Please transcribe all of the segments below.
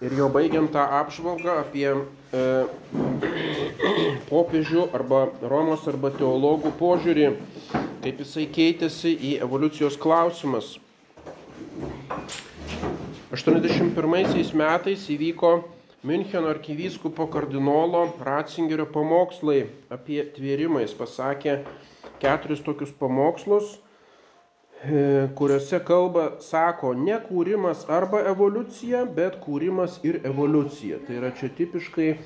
Ir jau baigiant tą apžvalgą apie e, popiežių arba Romos arba teologų požiūrį, kaip jisai keitėsi į evoliucijos klausimas. 81 metais įvyko Müncheno arkivyskupo kardinolo Ratzingerio pamokslai apie tvėrimą. Jis pasakė keturis tokius pamokslus, kuriuose kalba, sako, ne kūrimas arba evoliucija, bet kūrimas ir evoliucija. Tai yra čia tipiškai e,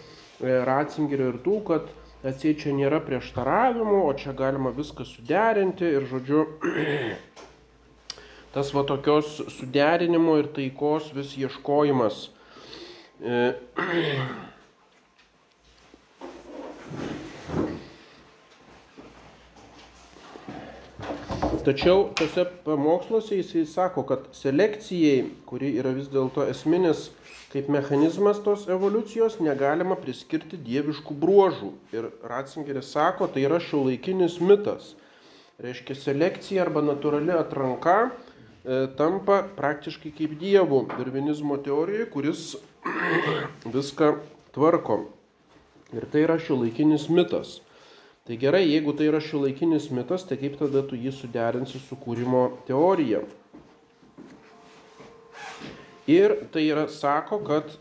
Ratzingerio ir tų, kad atsieit čia nėra prieštaravimų, o čia galima viską suderinti ir, žodžiu, tas va tokios suderinimo ir taikos vis ieškojimas tačiau tose pamoksluose jisai sako, kad selekcijai, kuri yra vis dėlto esminis kaip mechanizmas tos evoliucijos, negalima priskirti dieviškų bruožų. Ir Ratzingeris sako, tai yra šiuolaikinis mitas. Reiškia, selekcija arba natūrali atranka e, tampa praktiškai kaip dievų darvinizmo teorijoje, kuris viską tvarko. Ir tai yra šiuolaikinis mitas. Tai gerai, jeigu tai yra šiuolaikinis mitas, tai kaip tada tu jį suderinsi su kūrimo teorija? Ir tai yra, sako, kad,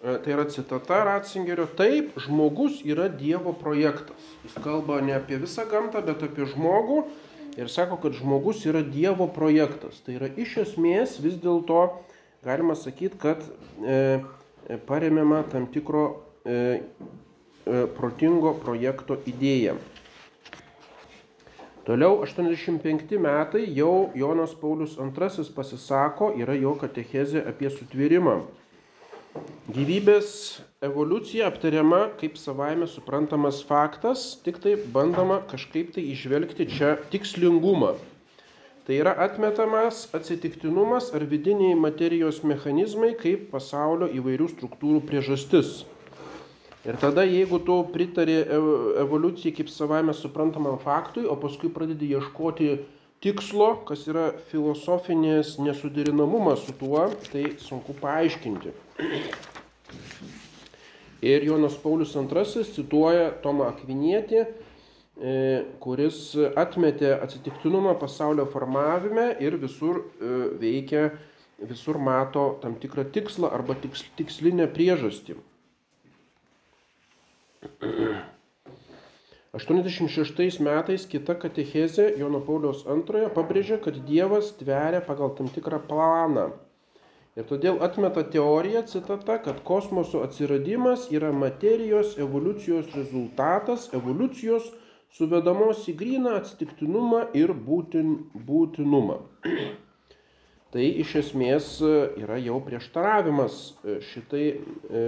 e, tai yra citata Ratzingerio, taip, žmogus yra Dievo projektas. Jis kalba ne apie visą gamtą, bet apie žmogų ir sako, kad žmogus yra Dievo projektas. Tai yra iš esmės vis dėlto galima sakyti, kad e, E, paremiama tam tikro e, protingo projekto idėja. Toliau 85 metai jau Jonas Paulius II pasisako, yra jo katechezė apie sutvėrimą. Gyvybės evoliucija aptariama kaip savaime suprantamas faktas, tik tai bandoma kažkaip tai išvelgti čia tikslingumą. Tai yra atmetamas atsitiktinumas ar vidiniai materijos mechanizmai kaip pasaulio įvairių struktūrų priežastis. Ir tada, jeigu tu pritari evoliucijai kaip savame suprantamam faktui, o paskui pradedi ieškoti tikslo, kas yra filosofinės nesuderinamumas su tuo, tai sunku paaiškinti. Ir Jonas Paulius II cituoja Tomą Akvinietį, E, kuris atmetė atsitiktinumą pasaulio formavime ir visur e, veikia, visur mato tam tikrą tikslą arba tiks, tikslinę priežastį. 86 metais kita katechezė Jono Pauliaus antrojo pabrėžia, kad Dievas tveria pagal tam tikrą planą. Ir todėl atmeta teoriją, citata, kad kosmoso atsiradimas yra materijos evoliucijos rezultatas, evoliucijos suvedamos į gryną atsitiktinumą ir būtin, būtinumą. tai iš esmės yra jau prieštaravimas e, šitai e,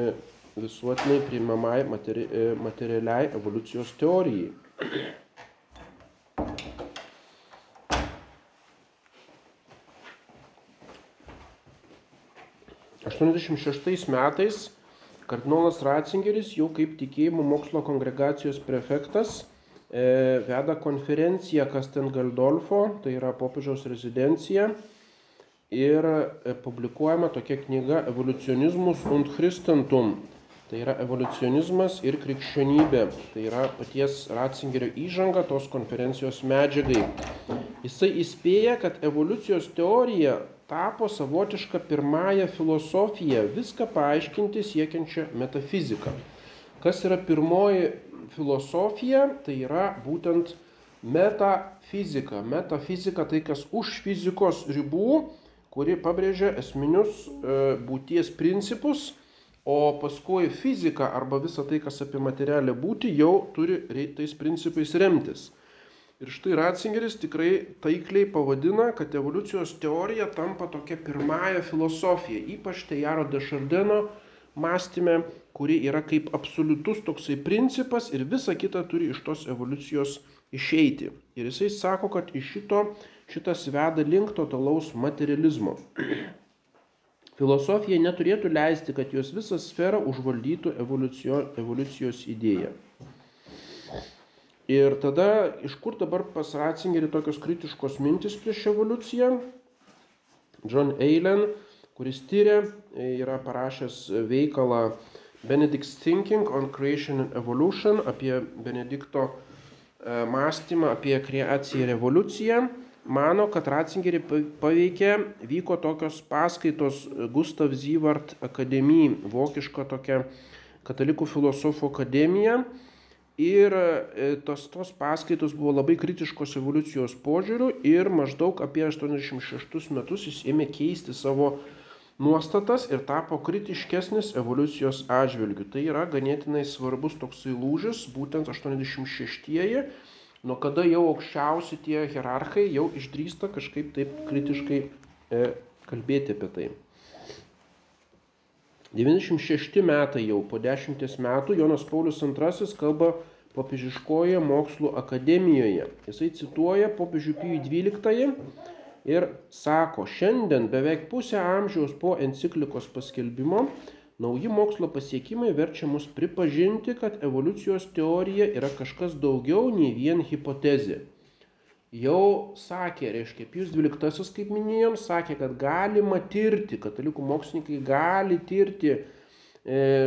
visuotinai priimamai materi, materialiai evoliucijos teorijai. Aštuoniasdešimt šeštais metais kardinolas Ratzingeris jau kaip tikėjimo mokslo kongregacijos prefektas E, veda konferenciją Kasten Galdolfo, tai yra popiežiaus rezidencija. Ir e, publikuojama tokia knyga Evoliucionizmus und Christentum. Tai yra evoliucionizmas ir krikščionybė. Tai yra paties Ratzingerio įžanga tos konferencijos medžiagai. Jisai įspėja, kad evoliucijos teorija tapo savotiška pirmąją filosofiją, viską paaiškinti siekiančią metafiziką. Kas yra pirmoji filosofija tai yra būtent metafizika. Metafizika tai kas už fizikos ribų, kuri pabrėžia esminius e, būties principus, o paskui fizika arba visa tai, kas apie materialę būti, jau turi tais principais remtis. Ir štai Ratzingeris tikrai taikliai pavadina, kad evoliucijos teorija tampa tokia pirmąją filosofiją, ypač Tejaro Dešardeno mąstymė, kuri yra kaip absoliutus toksai principas ir visa kita turi iš tos evoliucijos išeiti. Ir jisai sako, kad iš šito šitas veda link totalaus materializmo. Filosofija neturėtų leisti, kad jos visą sferą užvaldytų evoliucijo, evoliucijos idėja. Ir tada, iš kur dabar pas Ratzingerį tokios kritiškos mintis prieš evoliuciją? John Eilen kuris tyria, yra parašęs veikalą Benedict's Thinking on Creation and Evolution apie Benedikto mąstymą apie kreaciją ir evoliuciją. Mano, kad Ratzingerį paveikė, vyko tokios paskaitos Gustav Zivart Akademijai, vokiška tokia katalikų filosofų akademija. Ir tos, tos paskaitos buvo labai kritiškos evoliucijos požiūrių ir maždaug apie 86 metus jis ėmė keisti savo nuostatas ir tapo kritiškesnis evoliucijos atžvilgių. Tai yra ganėtinai svarbus toksai lūžis, būtent 86-ieji, nuo kada jau aukščiausi tie hierarchai jau išdrįsta kažkaip taip kritiškai e, kalbėti apie tai. 96 metai jau po 10 metų Jonas Paulius II kalba popiežiškoje mokslo akademijoje. Jisai cituoja popiežių Pijų XII ir sako, šiandien beveik pusę amžiaus po enciklikos paskelbimo nauji mokslo pasiekimai verčia mus pripažinti, kad evoliucijos teorija yra kažkas daugiau nei vien hipotezė jau sakė, reiškia, Pijus XII, kaip minėjom, sakė, kad galima tirti, katalikų mokslininkai gali tirti e,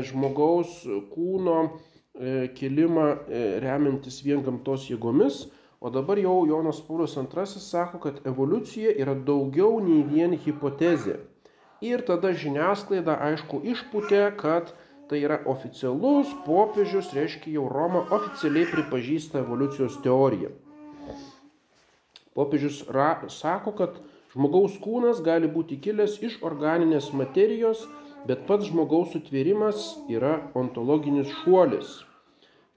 žmogaus kūno e, kilimą e, remiantis vien gamtos jėgomis, o dabar jau Jonas Paulius II sako, kad evoliucija yra daugiau nei vien hipotezė. Ir tada žiniasklaida, aišku, išputė, kad tai yra oficialus popiežius, reiškia jau Roma oficialiai pripažįsta evoliucijos teoriją. Popiežius ra, sako, kad žmogaus kūnas gali būti kilęs iš organinės materijos, bet pats žmogaus sutvėrimas yra ontologinis šuolis.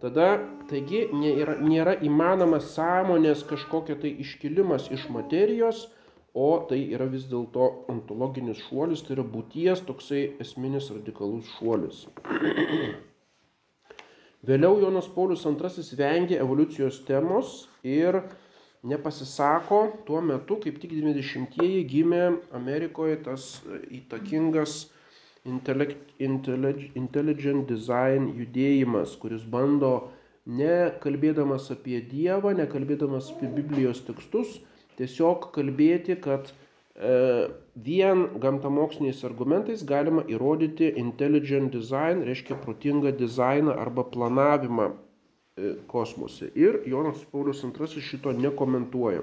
Tada, taigi, nėra, nėra įmanomas sąmonės kažkokia tai iškilimas iš materijos, o tai yra vis dėlto ontologinis šuolis, tai yra būties toksai esminis radikalus šuolis. Vėliau Jonas Paulius II vengė evoliucijos temos ir nepasisako tuo metu, kaip tik 90-ieji gimė Amerikoje tas e, įtakingas intelligent design judėjimas, kuris bando nekalbėdamas apie Dievą, nekalbėdamas apie Biblijos tekstus, tiesiog kalbėti, kad e, vien gamtamoksliniais argumentais galima įrodyti intelligent design, reiškia protingą dizainą arba planavimą E, kosmose. Ir Jonas Paulius II šito nekomentuoja.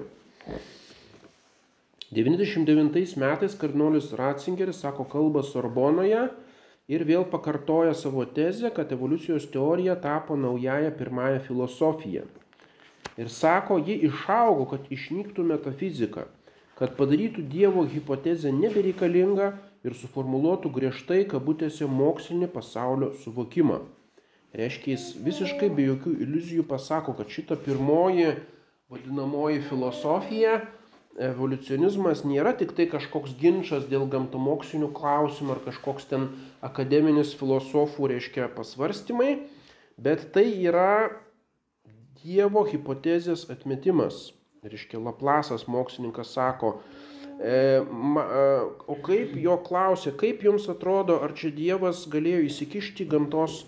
99 metais kardinolis Ratzingeris sako kalbą Sorbonoje ir vėl pakartoja savo tezę, kad evoliucijos teorija tapo naująją pirmąją filosofiją. Ir sako, ji išaugo, kad išnyktų metafizika, kad padarytų Dievo hipotezę nebereikalingą ir suformuluotų griežtai kabutėse mokslinį pasaulio suvokimą. Reiškia, jis visiškai be jokių iliuzijų pasako, kad šita pirmoji vadinamoji filosofija, evoliucionizmas nėra tik tai kažkoks ginčas dėl gamtamokslinių klausimų ar kažkoks ten akademinis filosofų, reiškia, pasvarstymai, bet tai yra Dievo hipotezės atmetimas. Reiškia, Laplasas mokslininkas sako, e, ma, e, o kaip jo klausė, kaip jums atrodo, ar čia Dievas galėjo įsikišti gamtos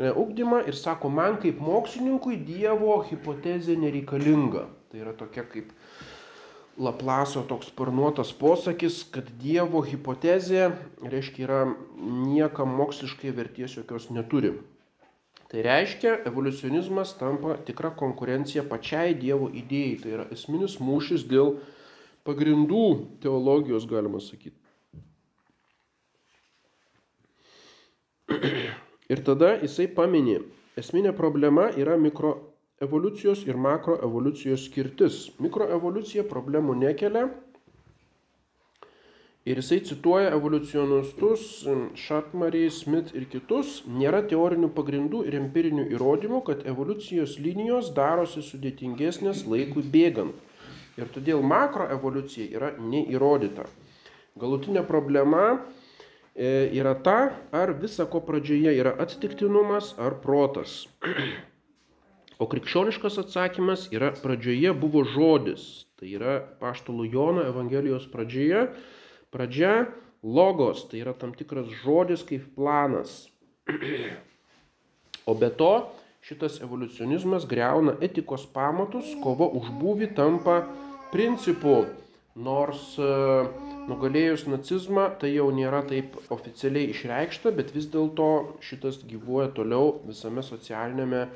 E, ugdymą ir sako, man kaip mokslininkui Dievo hipotezė nereikalinga. Tai yra tokia kaip Laplaso toks sparnuotas posakis, kad Dievo hipotezė, reiškia, yra niekam moksliškai verties jokios neturi. Tai reiškia, evoliucionizmas tampa tikra konkurencija pačiai Dievo idėjai. Tai yra esminis mūšis dėl pagrindų teologijos, galima sakyti. Ir tada jisai paminė, esminė problema yra mikroevoliucijos ir makroevoliucijos skirtis. Mikroevoliucija problemų nekelia. Ir jisai cituoja evoliucionistus Šatmarį, Smith ir kitus, nėra teorinių pagrindų ir empirinių įrodymų, kad evoliucijos linijos darosi sudėtingesnės laikui bėgant. Ir todėl makroevoliucija yra neįrodyta. Galutinė problema E, yra ta, ar visa ko pradžioje yra atsitiktinumas ar protas. O krikščioniškas atsakymas yra pradžioje buvo žodis. Tai yra paštalo Jono Evangelijos pradžioje. Pradžia logos, tai yra tam tikras žodis kaip planas. O be to, šitas evoliucionizmas greuna etikos pamatus, kova už būvį tampa principu, nors uh, nugalėjus nacizmą tai jau nėra taip oficialiai išreikšta, bet vis dėlto šitas gyvuoja toliau visame socialinėme,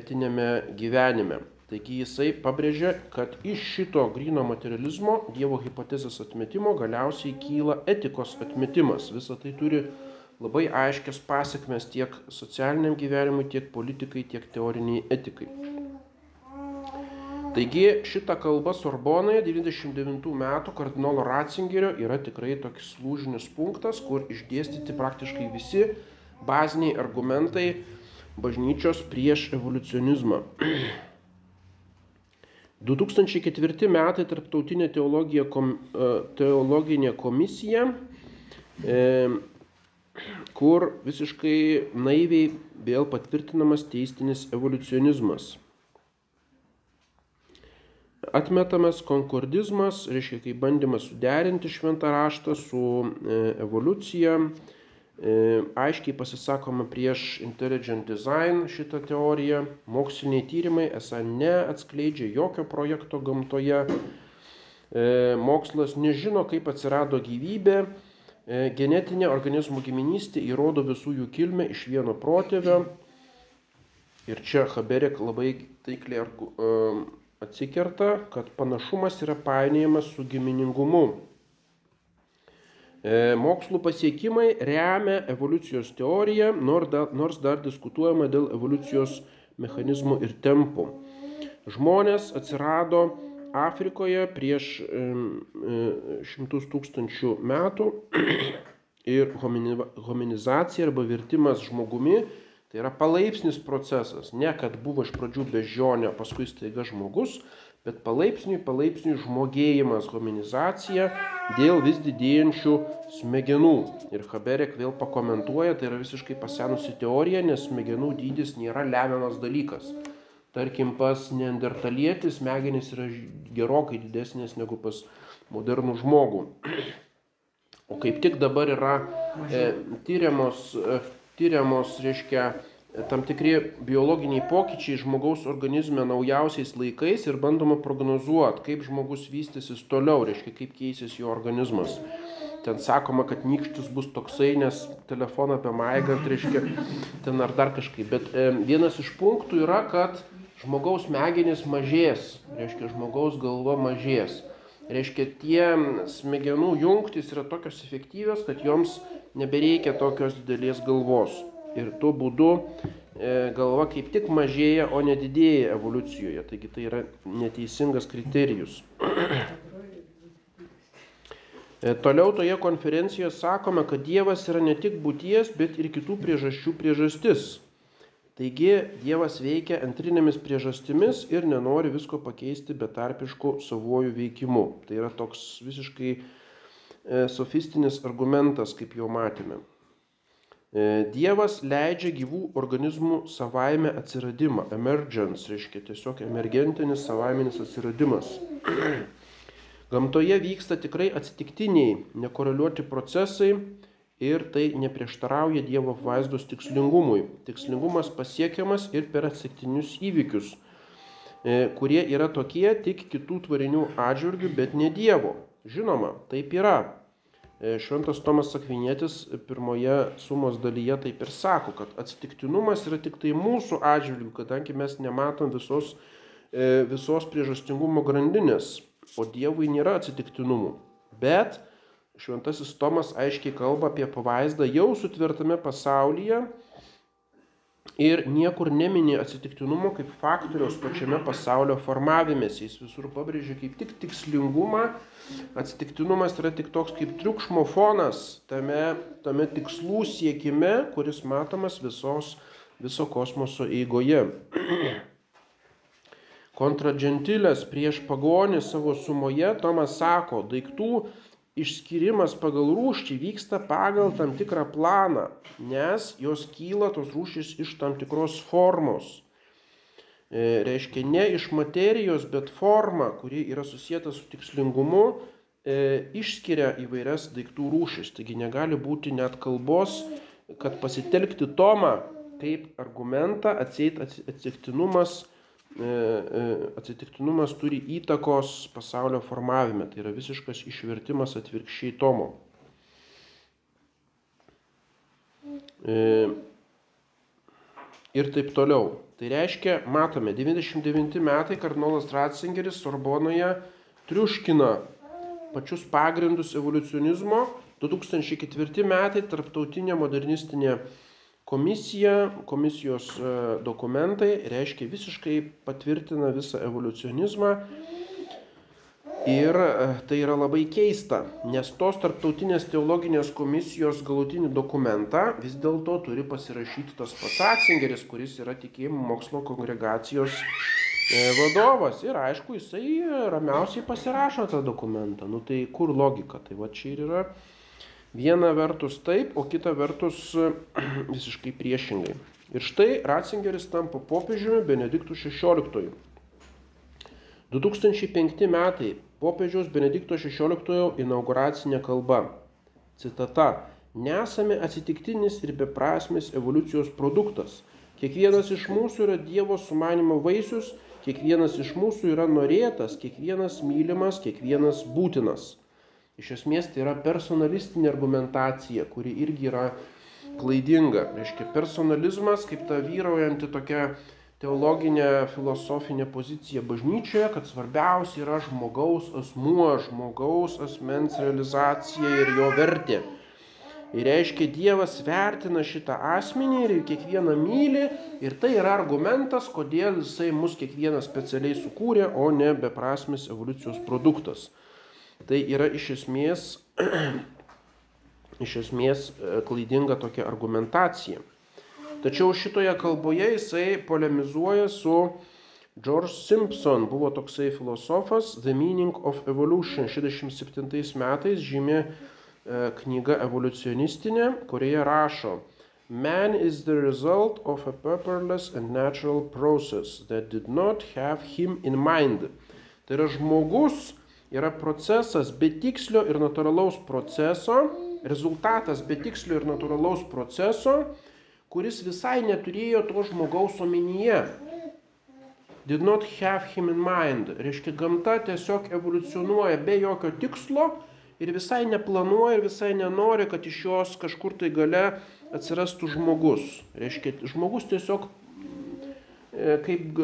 etinėme gyvenime. Taigi jisai pabrėžia, kad iš šito grino materializmo, Dievo hipotezės atmetimo galiausiai kyla etikos atmetimas. Visą tai turi labai aiškias pasiekmes tiek socialiniam gyvenimui, tiek politikai, tiek teoriniai etikai. Taigi šita kalba Sorbonoje 99 metų kardinolo Ratzingerio yra tikrai toks lūžinis punktas, kur išdėstyti praktiškai visi baziniai argumentai bažnyčios prieš evoliucionizmą. 2004 metai Tarptautinė kom, e, teologinė komisija, e, kur visiškai naiviai vėl patvirtinamas teistinis evoliucionizmas. Atmetamas konkordizmas, reiškia kaip bandymas suderinti šventą raštą su e, evoliucija. E, aiškiai pasisakoma prieš intelligent design šitą teoriją. Moksliniai tyrimai esą neatskleidžia jokio projekto gamtoje. E, mokslas nežino, kaip atsirado gyvybė. Genetinė organizmų giminystė įrodo visų jų kilmę iš vieno protėvio. Ir čia Haberek labai taikliai atsikerta, kad panašumas yra painiojamas su giminingumu. E, mokslų pasiekimai remia evoliucijos teoriją, nors dar, diskutuojama dėl evoliucijos mechanizmų ir tempų. Žmonės atsirado Afrikoje prieš e, šimtus tūkstančių metų ir hominizacija arba virtimas žmogumi Tai yra palaipsnis procesas, ne kad buvo iš pradžių bežionė, paskui staiga žmogus, bet palaipsniui, palaipsniui žmogėjimas, hominizacija dėl vis didėjančių smegenų. Ir Haberek vėl pakomentuoja, tai yra visiškai pasenusi teorija, nes smegenų dydis nėra lemiamas dalykas. Tarkim, pas neandertalietis smegenys yra gerokai didesnės negu pas modernų žmogų. O kaip tik dabar yra e, tyriamos e, tyriamos, reiškia, tam tikri biologiniai pokyčiai žmogaus organizme naujausiais laikais ir bandoma prognozuoti, kaip žmogus vystysis toliau, reiškia, kaip keisis jo organizmas. Ten sakoma, kad nykštis bus toksai, nes telefoną apie maigant, reiškia, ten ar dar kažkaip. Bet e, vienas iš punktų yra, kad žmogaus smegenys mažės, reiškia, žmogaus galva mažės. Reiškia, tie smegenų jungtis yra tokios efektyvios, kad joms nebereikia tokios didelės galvos. Ir tuo būdu e, galva kaip tik mažėja, o nedidėja evoliucijoje. Taigi tai yra neteisingas kriterijus. E, toliau toje konferencijoje sakome, kad Dievas yra ne tik būties, bet ir kitų priežasčių priežastis. Taigi Dievas veikia antrinėmis priežastimis ir nenori visko pakeisti betarpišku savuoju veikimu. Tai yra toks visiškai E, sofistinis argumentas, kaip jau matėme. E, Dievas leidžia gyvų organizmų savaime atsiradimą. Emergence reiškia tiesiog emergentinis savaiminis atsiradimas. Gamtoje vyksta tikrai atsitiktiniai, nekoreliuoti procesai ir tai neprieštarauja Dievo vaizdos tikslingumui. Tikslingumas pasiekiamas ir per atsitiktinius įvykius, e, kurie yra tokie tik kitų tvarinių atžvilgių, bet ne Dievo. Žinoma, taip yra. E, Šventas Tomas Akvinėtis pirmoje sumos dalyje taip ir sako, kad atsitiktinumas yra tik tai mūsų atžvilgių, kadangi mes nematom visos, e, visos priežastingumo grandinės, o Dievui nėra atsitiktinumų. Bet Šventasis Tomas aiškiai kalba apie pavaizdą jau sutvirtame pasaulyje, ir niekur nemini atsitiktinumo kaip faktoriaus pačiame pasaulio formavimėsi. Jis visur pabrėžia kaip tik tikslingumą. Atsitiktinumas yra tik toks kaip triukšmo fonas tame, tame tikslų siekime, kuris matomas visos, viso kosmoso eigoje. Kontradžentilės prieš pagonį savo sumoje Tomas sako, daiktų išskyrimas pagal rūšį vyksta pagal tam tikrą planą, nes jos kyla tos rūšys iš tam tikros formos. E, reiškia, ne iš materijos, bet forma, kuri yra susijęta su tikslingumu, e, išskiria įvairias daiktų rūšis. Taigi negali būti net kalbos, kad pasitelkti tomą kaip argumentą atseit atsitiktinumas atsitiktinumas turi įtakos pasaulio formavime. Tai yra visiškas išvertimas atvirkščiai Tomo. Ir taip toliau. Tai reiškia, matome, 99 metai kardinolas Ratzingeris Sorbonoje triuškina pačius pagrindus evoliucionizmo, 2004 metai tarptautinė modernistinė Komisija, komisijos e, dokumentai reiškia visiškai patvirtina visą evoliucionizmą ir e, tai yra labai keista, nes tos tarptautinės teologinės komisijos galutinį dokumentą vis dėlto turi pasirašyti tas pats Atsingeris, kuris yra tikėjimo mokslo kongregacijos e, vadovas ir aišku, jisai ramiausiai pasirašo tą dokumentą. Nu tai kur logika? Tai va čia ir yra Viena vertus taip, o kita vertus visiškai priešingai. Ir štai Ratzingeris tampa popiežiumi Benediktų XVI. 2005 metai popiežiaus Benedikto XVI inauguracinė kalba. Citata. Nesame atsitiktinis ir beprasmis evoliucijos produktas. Kiekvienas iš mūsų yra Dievo sumanimo vaisius, kiekvienas iš mūsų yra norėtas, kiekvienas mylimas, kiekvienas būtinas. Iš esmės tai yra personalistinė argumentacija, kuri irgi yra klaidinga. Reiškia, personalizmas kaip ta vyraujanti tokia teologinė, filosofinė pozicija bažnyčioje, kad svarbiausia yra žmogaus asmuo, žmogaus asmens realizacija ir jo vertė. Ir reiškia, Dievas vertina šitą asmenį ir kiekvieną myli ir tai yra argumentas, kodėl jisai mus kiekvieną specialiai sukūrė, o ne beprasmis evoliucijos produktas. Tai yra iš esmės, iš esmės e, klaidinga tokia argumentacija. Tačiau šitoje kalboje jisai polemizuoja su George Simpson, buvo toksai filosofas, The Meaning of Evolution, 67 metais žymė e, knyga evoliucionistinė, kurioje rašo, Man is the result of a purposeless and natural process that did not have him in mind. Tai yra žmogus yra procesas betikslio ir natūralaus proceso, rezultatas betikslio ir natūralaus proceso, kuris visai neturėjo to žmogaus omenyje. Did not have him in mind. Reiškia, gamta tiesiog evoliucionuoja be jokio tikslo ir visai neplanuoja ir visai nenori, kad iš jos kažkur tai gale atsirastų žmogus. Reiškia, žmogus tiesiog e, kaip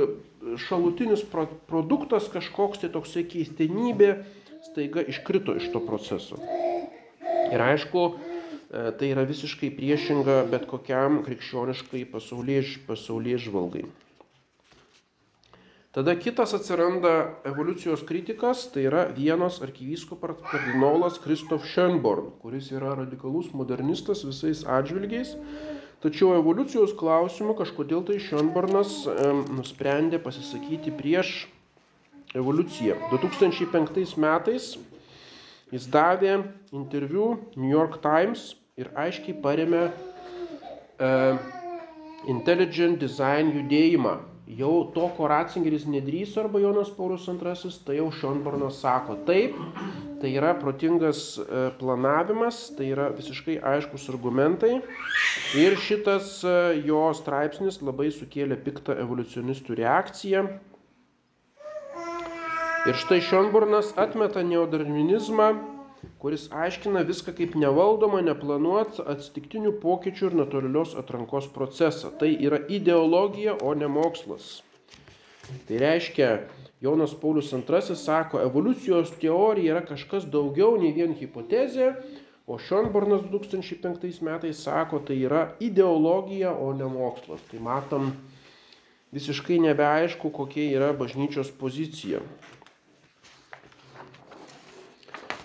šalutinis pro produktas, kažkoks tai toksai keistenybė, staiga iškrito iš to proceso. Ir aišku, e, tai yra visiškai priešinga bet kokiam krikščioniškai pasaulyje, žvalgai. Tada kitas atsiranda evoliucijos kritikas, tai yra vienos arkivyskupas kardinolas Kristof Schönborn, kuris yra radikalus modernistas visais atžvilgiais Tačiau evoliucijos klausimu kažkodėl tai Šionbornas e, nusprendė pasisakyti prieš evoliuciją. 2005 metais jis davė interviu New York Times ir aiškiai paremė e, Intelligent Design judėjimą jau to, ko Ratzingeris nedrįso arba Jonas Paulius II, tai jau Šionbornas sako. Taip, tai yra protingas e, planavimas, tai yra visiškai aiškus argumentai. Ir šitas e, jo straipsnis labai sukėlė piktą evoliucionistų reakciją. Ir štai Šionbornas atmeta neodarvinizmą kuris aiškina viską kaip nevaldomą, neplanuot atsitiktinių pokyčių ir natūralios atrankos procesą. Tai yra ideologija, o ne mokslas. Tai reiškia, Jonas Paulius II sako, evoliucijos teorija yra kažkas daugiau nei vien hipotezė, o Šionbornas 2005 metais sako, tai yra ideologija, o ne mokslas. Tai matom visiškai nebeaišku, kokia yra bažnyčios pozicija.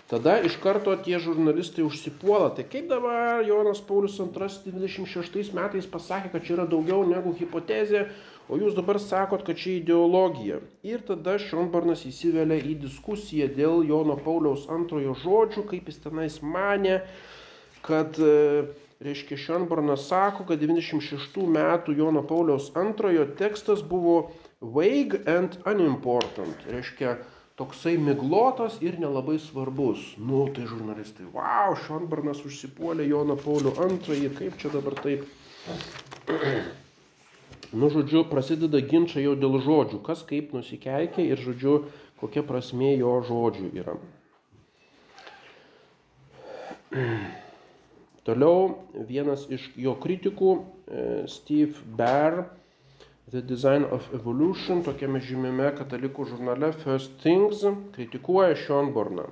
Tada iš karto tie žurnalistai užsipuola. Tai kaip dabar Jonas Paulius II 26 metais pasakė, kad čia yra daugiau negu hipotezė, o jūs dabar sakot, kad čia ideologija. Ir tada Šionbarnas įsivelia į diskusiją dėl Jono Pauliaus antrojo žodžių, kaip jis tenais mane, kad e, reiškia, Šionbarnas sako, kad 96 metų Jono Pauliaus antrojo tekstas buvo vague and unimportant. Reiškia, toksai miglotas ir nelabai svarbus. Nu, tai žurnalistai, wow, Šonbarnas užsipuolė Joną Paulių II, kaip čia dabar taip. nu, žodžiu, prasideda ginčia jau dėl žodžių, kas kaip nusikeikia ir, žodžiu, kokia prasmė jo žodžių yra. Toliau vienas iš jo kritikų, e, Steve Baer, The Design of Evolution, tokiame žymime katalikų žurnale First Things, kritikuoja Schonborną.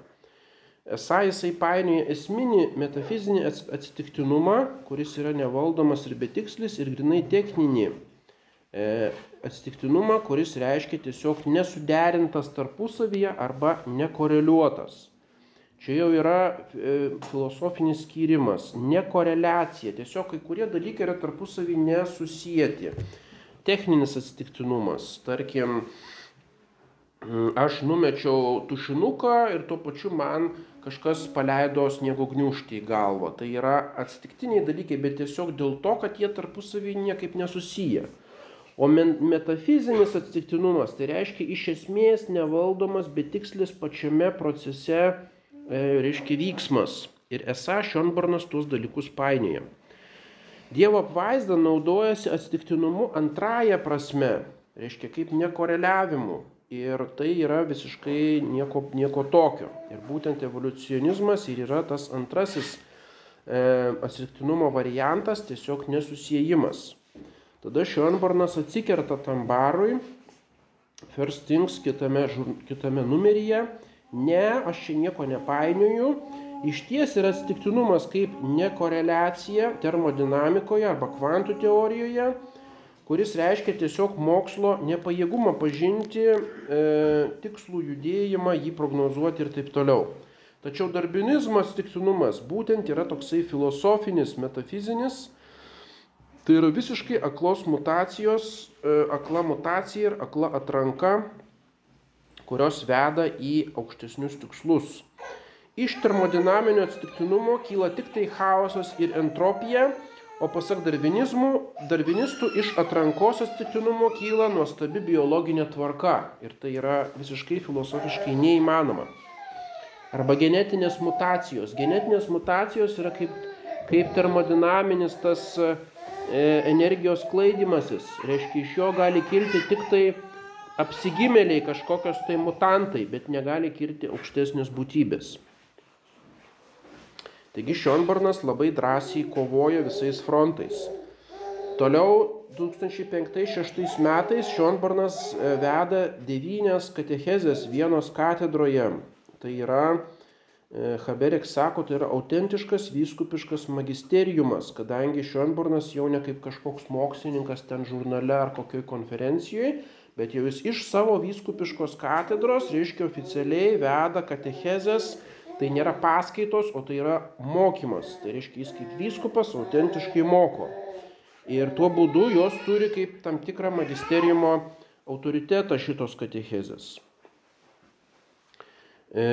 Esą jisai painioja esminį metafizinį atsitiktinumą, kuris yra nevaldomas ir betikslis, ir grinai techninį e, atsitiktinumą, kuris reiškia tiesiog nesuderintas tarpusavyje arba nekoreliuotas. Čia jau yra e, filosofinis skyrimas, nekoreliacija. Tiesiog kai kurie dalykai yra tarpusavį nesusijęti. Techninis atsitiktinumas. Tarkim, aš numečiau tušinuką ir tuo pačiu man kažkas paleido sniego gniužtį į galvą. Tai yra atsitiktiniai dalykai, bet tiesiog dėl to, kad jie tarpusavį niekaip nesusiję. O metafizinis atsitiktinumas tai reiškia iš esmės nevaldomas, bet tikslis pačiame procese, e, reiškia vyksmas. Ir esą Šionbarnas tuos dalykus painioja. Dievo apvaizda naudojasi atsitiktinumu antrąją prasme, reiškia kaip nekoreliavimu. Ir tai yra visiškai nieko, nieko tokio. Ir būtent evoliucionizmas ir yra tas antrasis e, atsitiktinumo variantas, tiesiog nesusijimas. Tada Šionbornas atsikerta tam barui, First Things kitame, kitame numeryje. Ne, aš čia nieko nepainioju. Iš ties yra atsitiktinumas kaip nekoreliacija termodinamikoje arba kvantų teorijoje, kuris reiškia tiesiog mokslo nepajėgumą pažinti e, tikslų judėjimą, jį prognozuoti ir taip toliau. Tačiau darbinizmo atsitiktinumas būtent yra toksai filosofinis, metafizinis, Tai yra visiškai aklos mutacijos, e, akla mutacija ir akla atranka, kurios veda į aukštesnius tikslus. Iš termodinaminio atsitiktinumo kyla tik tai chaosas ir entropija, o pasak darvinistų iš atrankos atsitiktinumo kyla nuostabi biologinė tvarka. Ir tai yra visiškai filosofiškai neįmanoma. Arba genetinės mutacijos. Genetinės mutacijos yra kaip, kaip termodinaminis tas E, energijos klaidimasis. Reiškia, iš jo gali kilti tik tai apsigimėliai, kažkokios tai mutantai, bet negali kilti aukštesnės būtybės. Taigi Šionbarnas labai drąsiai kovoja visais frontais. Toliau 2005-2006 metais Šionbarnas e, veda devynias katechezės vienos katedroje. Tai yra E, Haberek sako, tai yra autentiškas vyskupiškas magisteriumas, kadangi Šionbornas jau ne kaip kažkoks mokslininkas ten žurnale ar kokioj konferencijoje, bet jau jis iš savo vyskupiškos katedros, reiškia oficialiai veda katechezės, tai nėra paskaitos, o tai yra mokymas. Tai reiškia, jis kaip vyskupas autentiškai moko. Ir tuo būdu jos turi kaip tam tikrą magisteriumo autoritetą šitos katechezės. E,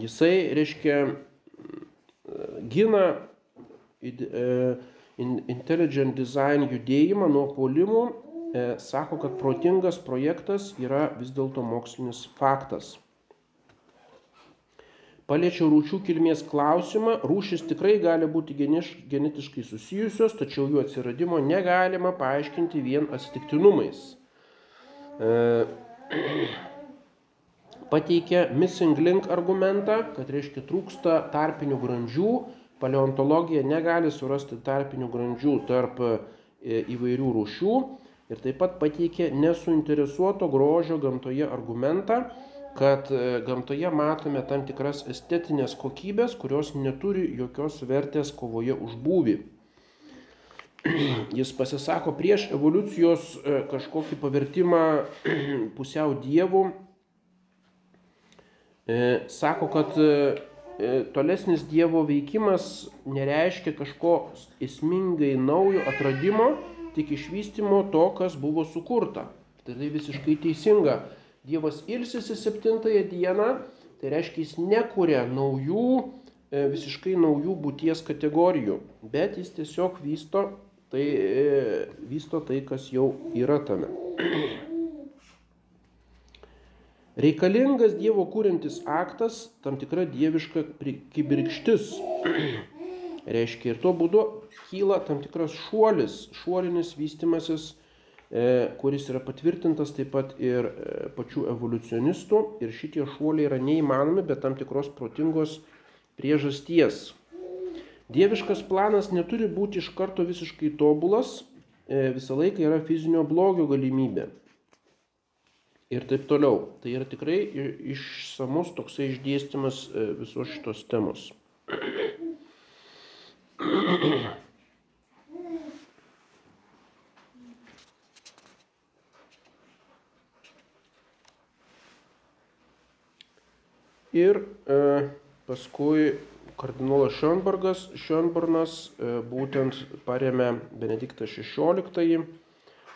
Jisai, reiškia, gina e, intelligent design judėjimą nuo polimų, e, sako, kad protingas projektas yra vis dėlto mokslinis faktas. Paliečiau rūšių kilmės klausimą. Rūšis tikrai gali būti geniš, genetiškai susijusios, tačiau jų atsiradimo negalima paaiškinti vien atsitiktinumais. E, pateikė missing link argumentą, kad reiškia trūksta tarpinių grandžių, paleontologija negali surasti tarpinių grandžių tarp e, įvairių rūšių ir taip pat pateikė nesuinteresuoto grožio gamtoje argumentą, kad e, gamtoje matome tam tikras estetinės kokybės, kurios neturi jokios vertės kovoje už būvį. Jis pasisako prieš evoliucijos e, kažkokį pavertimą pusiau dievų E, sako, kad tolesnis Dievo veikimas nereiškia kažko esmingai naujo atradimo, tik išvystimo to, kas buvo sukurta. Tai visiškai teisinga. Dievas ilsisi septintąją dieną, tai reiškia jis nekuria naujų, visiškai naujų būties kategorijų, bet jis tiesiog vysto tai, vysto tai kas jau yra tame. Reikalingas Dievo kūrintis aktas, tam tikra dieviška kibirkštis. Reiškia, ir tuo būdu kyla tam tikras šuolis, šuolinis vystimasis, e, kuris yra patvirtintas taip pat ir e, pačių evoliucionistų. Ir šitie šuoliai yra neįmanomi, bet tam tikros protingos priežasties. Dieviškas planas neturi būti iš karto visiškai tobulas, e, visą laiką yra fizinio blogio galimybė. Ir taip toliau. Tai yra tikrai išsamus toksai išdėstymas visos šitos temos. Ir e, paskui kardinolas Šionbergas, Šionbornas e, būtent paremė Benediktą XVI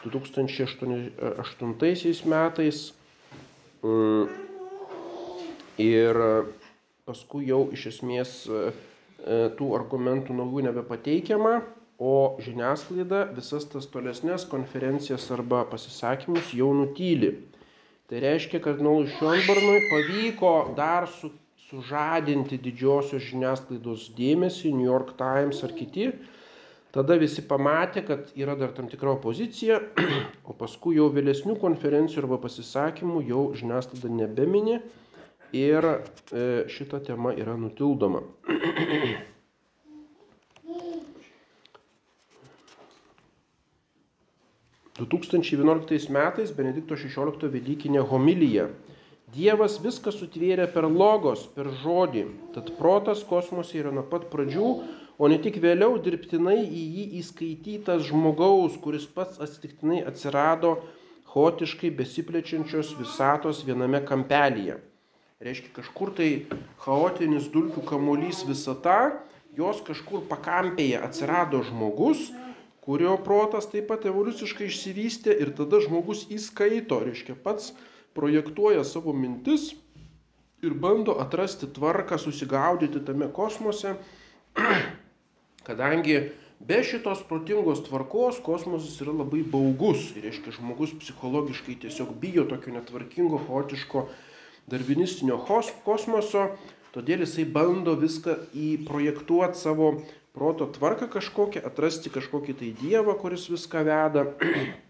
2008 metais. Mm, ir paskui jau iš esmės e, e, tų argumentų naujų nebepateikiama, o žiniasklaida visas tas tolesnės konferencijas arba pasisakymus jau nutyli. Tai reiškia, kad Nolui Šionbarnui pavyko dar su, sužadinti didžiosios žiniasklaidos dėmesį, New York Times ar kiti. Tada visi pamatė, kad yra dar tam tikra opozicija, o paskui jau vėlesnių konferencijų arba pasisakymų jau žiniasklaida nebeminė ir e, šita tema yra nutildoma. 2011 metais Benedikto XVI Velykinė homilija. Dievas viską sutvėrė per logos, per žodį, tad protas kosmose yra nuo pat pradžių, o ne tik vėliau dirbtinai į jį įskaitytas žmogaus, kuris pats atsitiktinai atsirado chaotiškai besiplečiančios visatos viename kampelyje. Reiškia, kažkur tai chaotinis dulkių kamuolys visata, jos kažkur pakampėje atsirado žmogus, kurio protas taip pat evoliuciškai išsivystė ir tada žmogus įskaito, reiškia pats projektuoja savo mintis ir bando atrasti tvarką, susigaudyti tame kosmose, kadangi be šitos protingos tvarkos kosmosas yra labai baugus. Ir reiškia žmogus psichologiškai tiesiog bijo tokio netvarkingo, chaotiško, darvinistinio kosmoso, todėl jisai bando viską įprojektuoti savo proto tvarką kažkokią, atrasti kažkokį tai Dievą, kuris viską veda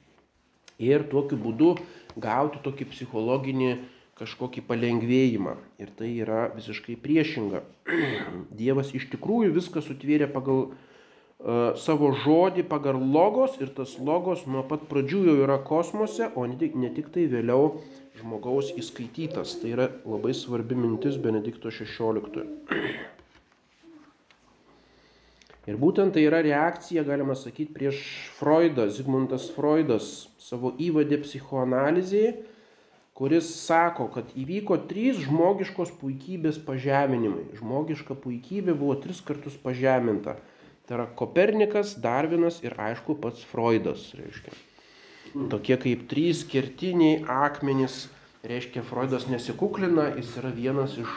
ir tokiu būdu gauti tokį psichologinį kažkokį palengvėjimą. Ir tai yra visiškai priešinga. Dievas iš tikrųjų viską sutvėrė pagal uh, savo žodį, pagal logos ir tas logos nuo pat pradžių jau yra kosmose, o ne tik, tai vėliau žmogaus įskaitytas. Tai yra labai svarbi mintis Benedikto XVI. Ir būtent tai yra reakcija, galima sakyti, prieš Freudą, Zigmundas Freudas savo įvadė psichoanalizėje, kuris sako, kad įvyko trys žmogiškos puikybės pažeminimai. Žmogiška puikybė buvo tris kartus pažeminta. Tai yra Kopernikas, Darvinas ir aišku pats Freudas. Reiškia. Tokie kaip trys kertiniai akmenys, reiškia, Freudas nesikuklina, jis yra vienas iš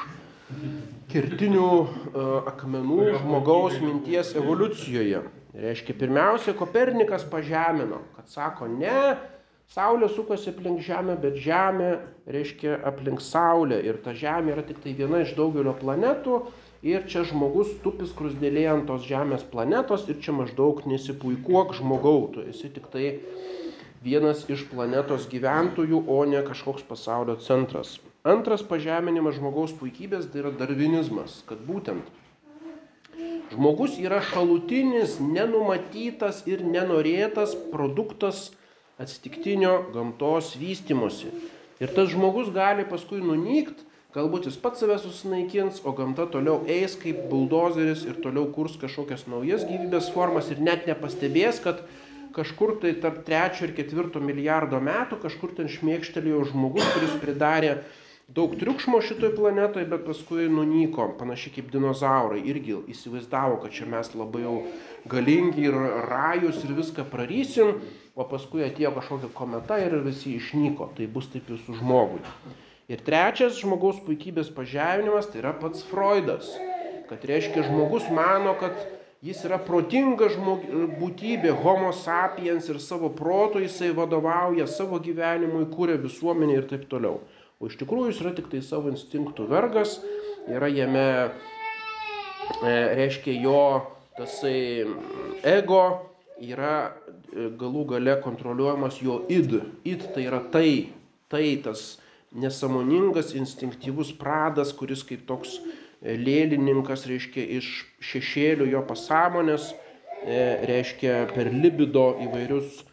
kertinių e, akmenų žmogaus minties evoliucijoje. Reiškia, pirmiausia, Kopernikas pažemino, kad sako, ne, Saulė sukasi aplink Žemę, bet Žemė reiškia aplink Saulę ir ta Žemė yra tik tai viena iš daugelio planetų ir čia žmogus tupis krusdėlėje ant tos Žemės planetos ir čia maždaug nesipuikuok žmogau, tu esi tik tai vienas iš planetos gyventojų, o ne kažkoks pasaulio centras. Antras pažeminimas žmogaus puikybės tai yra darvinizmas, kad būtent žmogus yra šalutinis, nenumatytas ir nenorėtas produktas atsitiktinio gamtos vystimosi. Ir tas žmogus gali paskui nunykti, galbūt jis pats save susinaikins, o gamta toliau eis kaip buldozeris ir toliau kurs kažkokias naujas gyvybės formas ir net nepastebės, kad kažkur tai tarp trečio ir ketvirto milijardo metų kažkur ten šmėkštelėjo žmogus, kuris pridarė daug triukšmo šitoj planetoj, bet paskui nunyko, panašiai kaip dinozaurai, irgi įsivaizdavo, kad čia mes labai jau galingi ir rajus ir viską prarysim, o paskui atėjo kažkokia kometa ir visi išnyko, tai bus taip ir su žmogui. Ir trečias žmogaus puikybės pažeminimas tai yra pats Freudas, kad reiškia žmogus mano, kad jis yra protinga žmog... būtybė, homo sapiens ir savo proto jisai vadovauja savo gyvenimui, kūrė visuomenę ir taip toliau. O iš tikrųjų jis yra tik tai savo instinktų vergas, yra jame, e, reiškia, jo tasai ego yra e, galų gale kontroliuojamas jo id. Id tai yra tai, tai tas nesamoningas, instinktyvus pradas, kuris kaip toks e, lėlininkas, reiškia, iš šešėlių jo pasąmonės, reiškia, per libido įvairius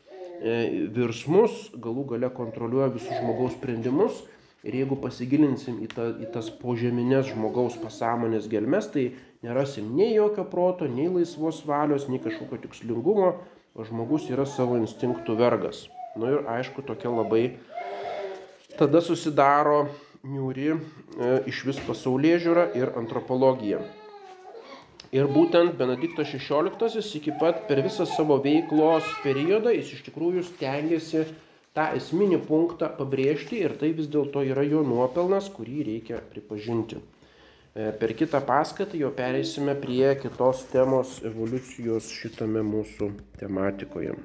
virsmus, galų gale kontroliuoja visus žmogaus sprendimus Ir jeigu pasigilinsim į, ta, į tas požeminės žmogaus pasąmonės gelmes, tai nerasim nei jokio proto, nei laisvos valios, nei kažkokio tikslingumo, o žmogus yra savo instinktų vergas. Na nu ir aišku, tokia labai tada susidaro niūri e, iš vis pasaulyje žiūra ir antropologija. Ir būtent Benediktas XVI iki pat per visą savo veiklos periodą jis iš tikrųjų stengiasi tą esminį punktą pabrėžti ir tai vis dėlto yra jo nuopelnas, kurį reikia pripažinti. E, per kitą paskaitą jau pereisime prie kitos temos evoliucijos šitame mūsų tematikoje.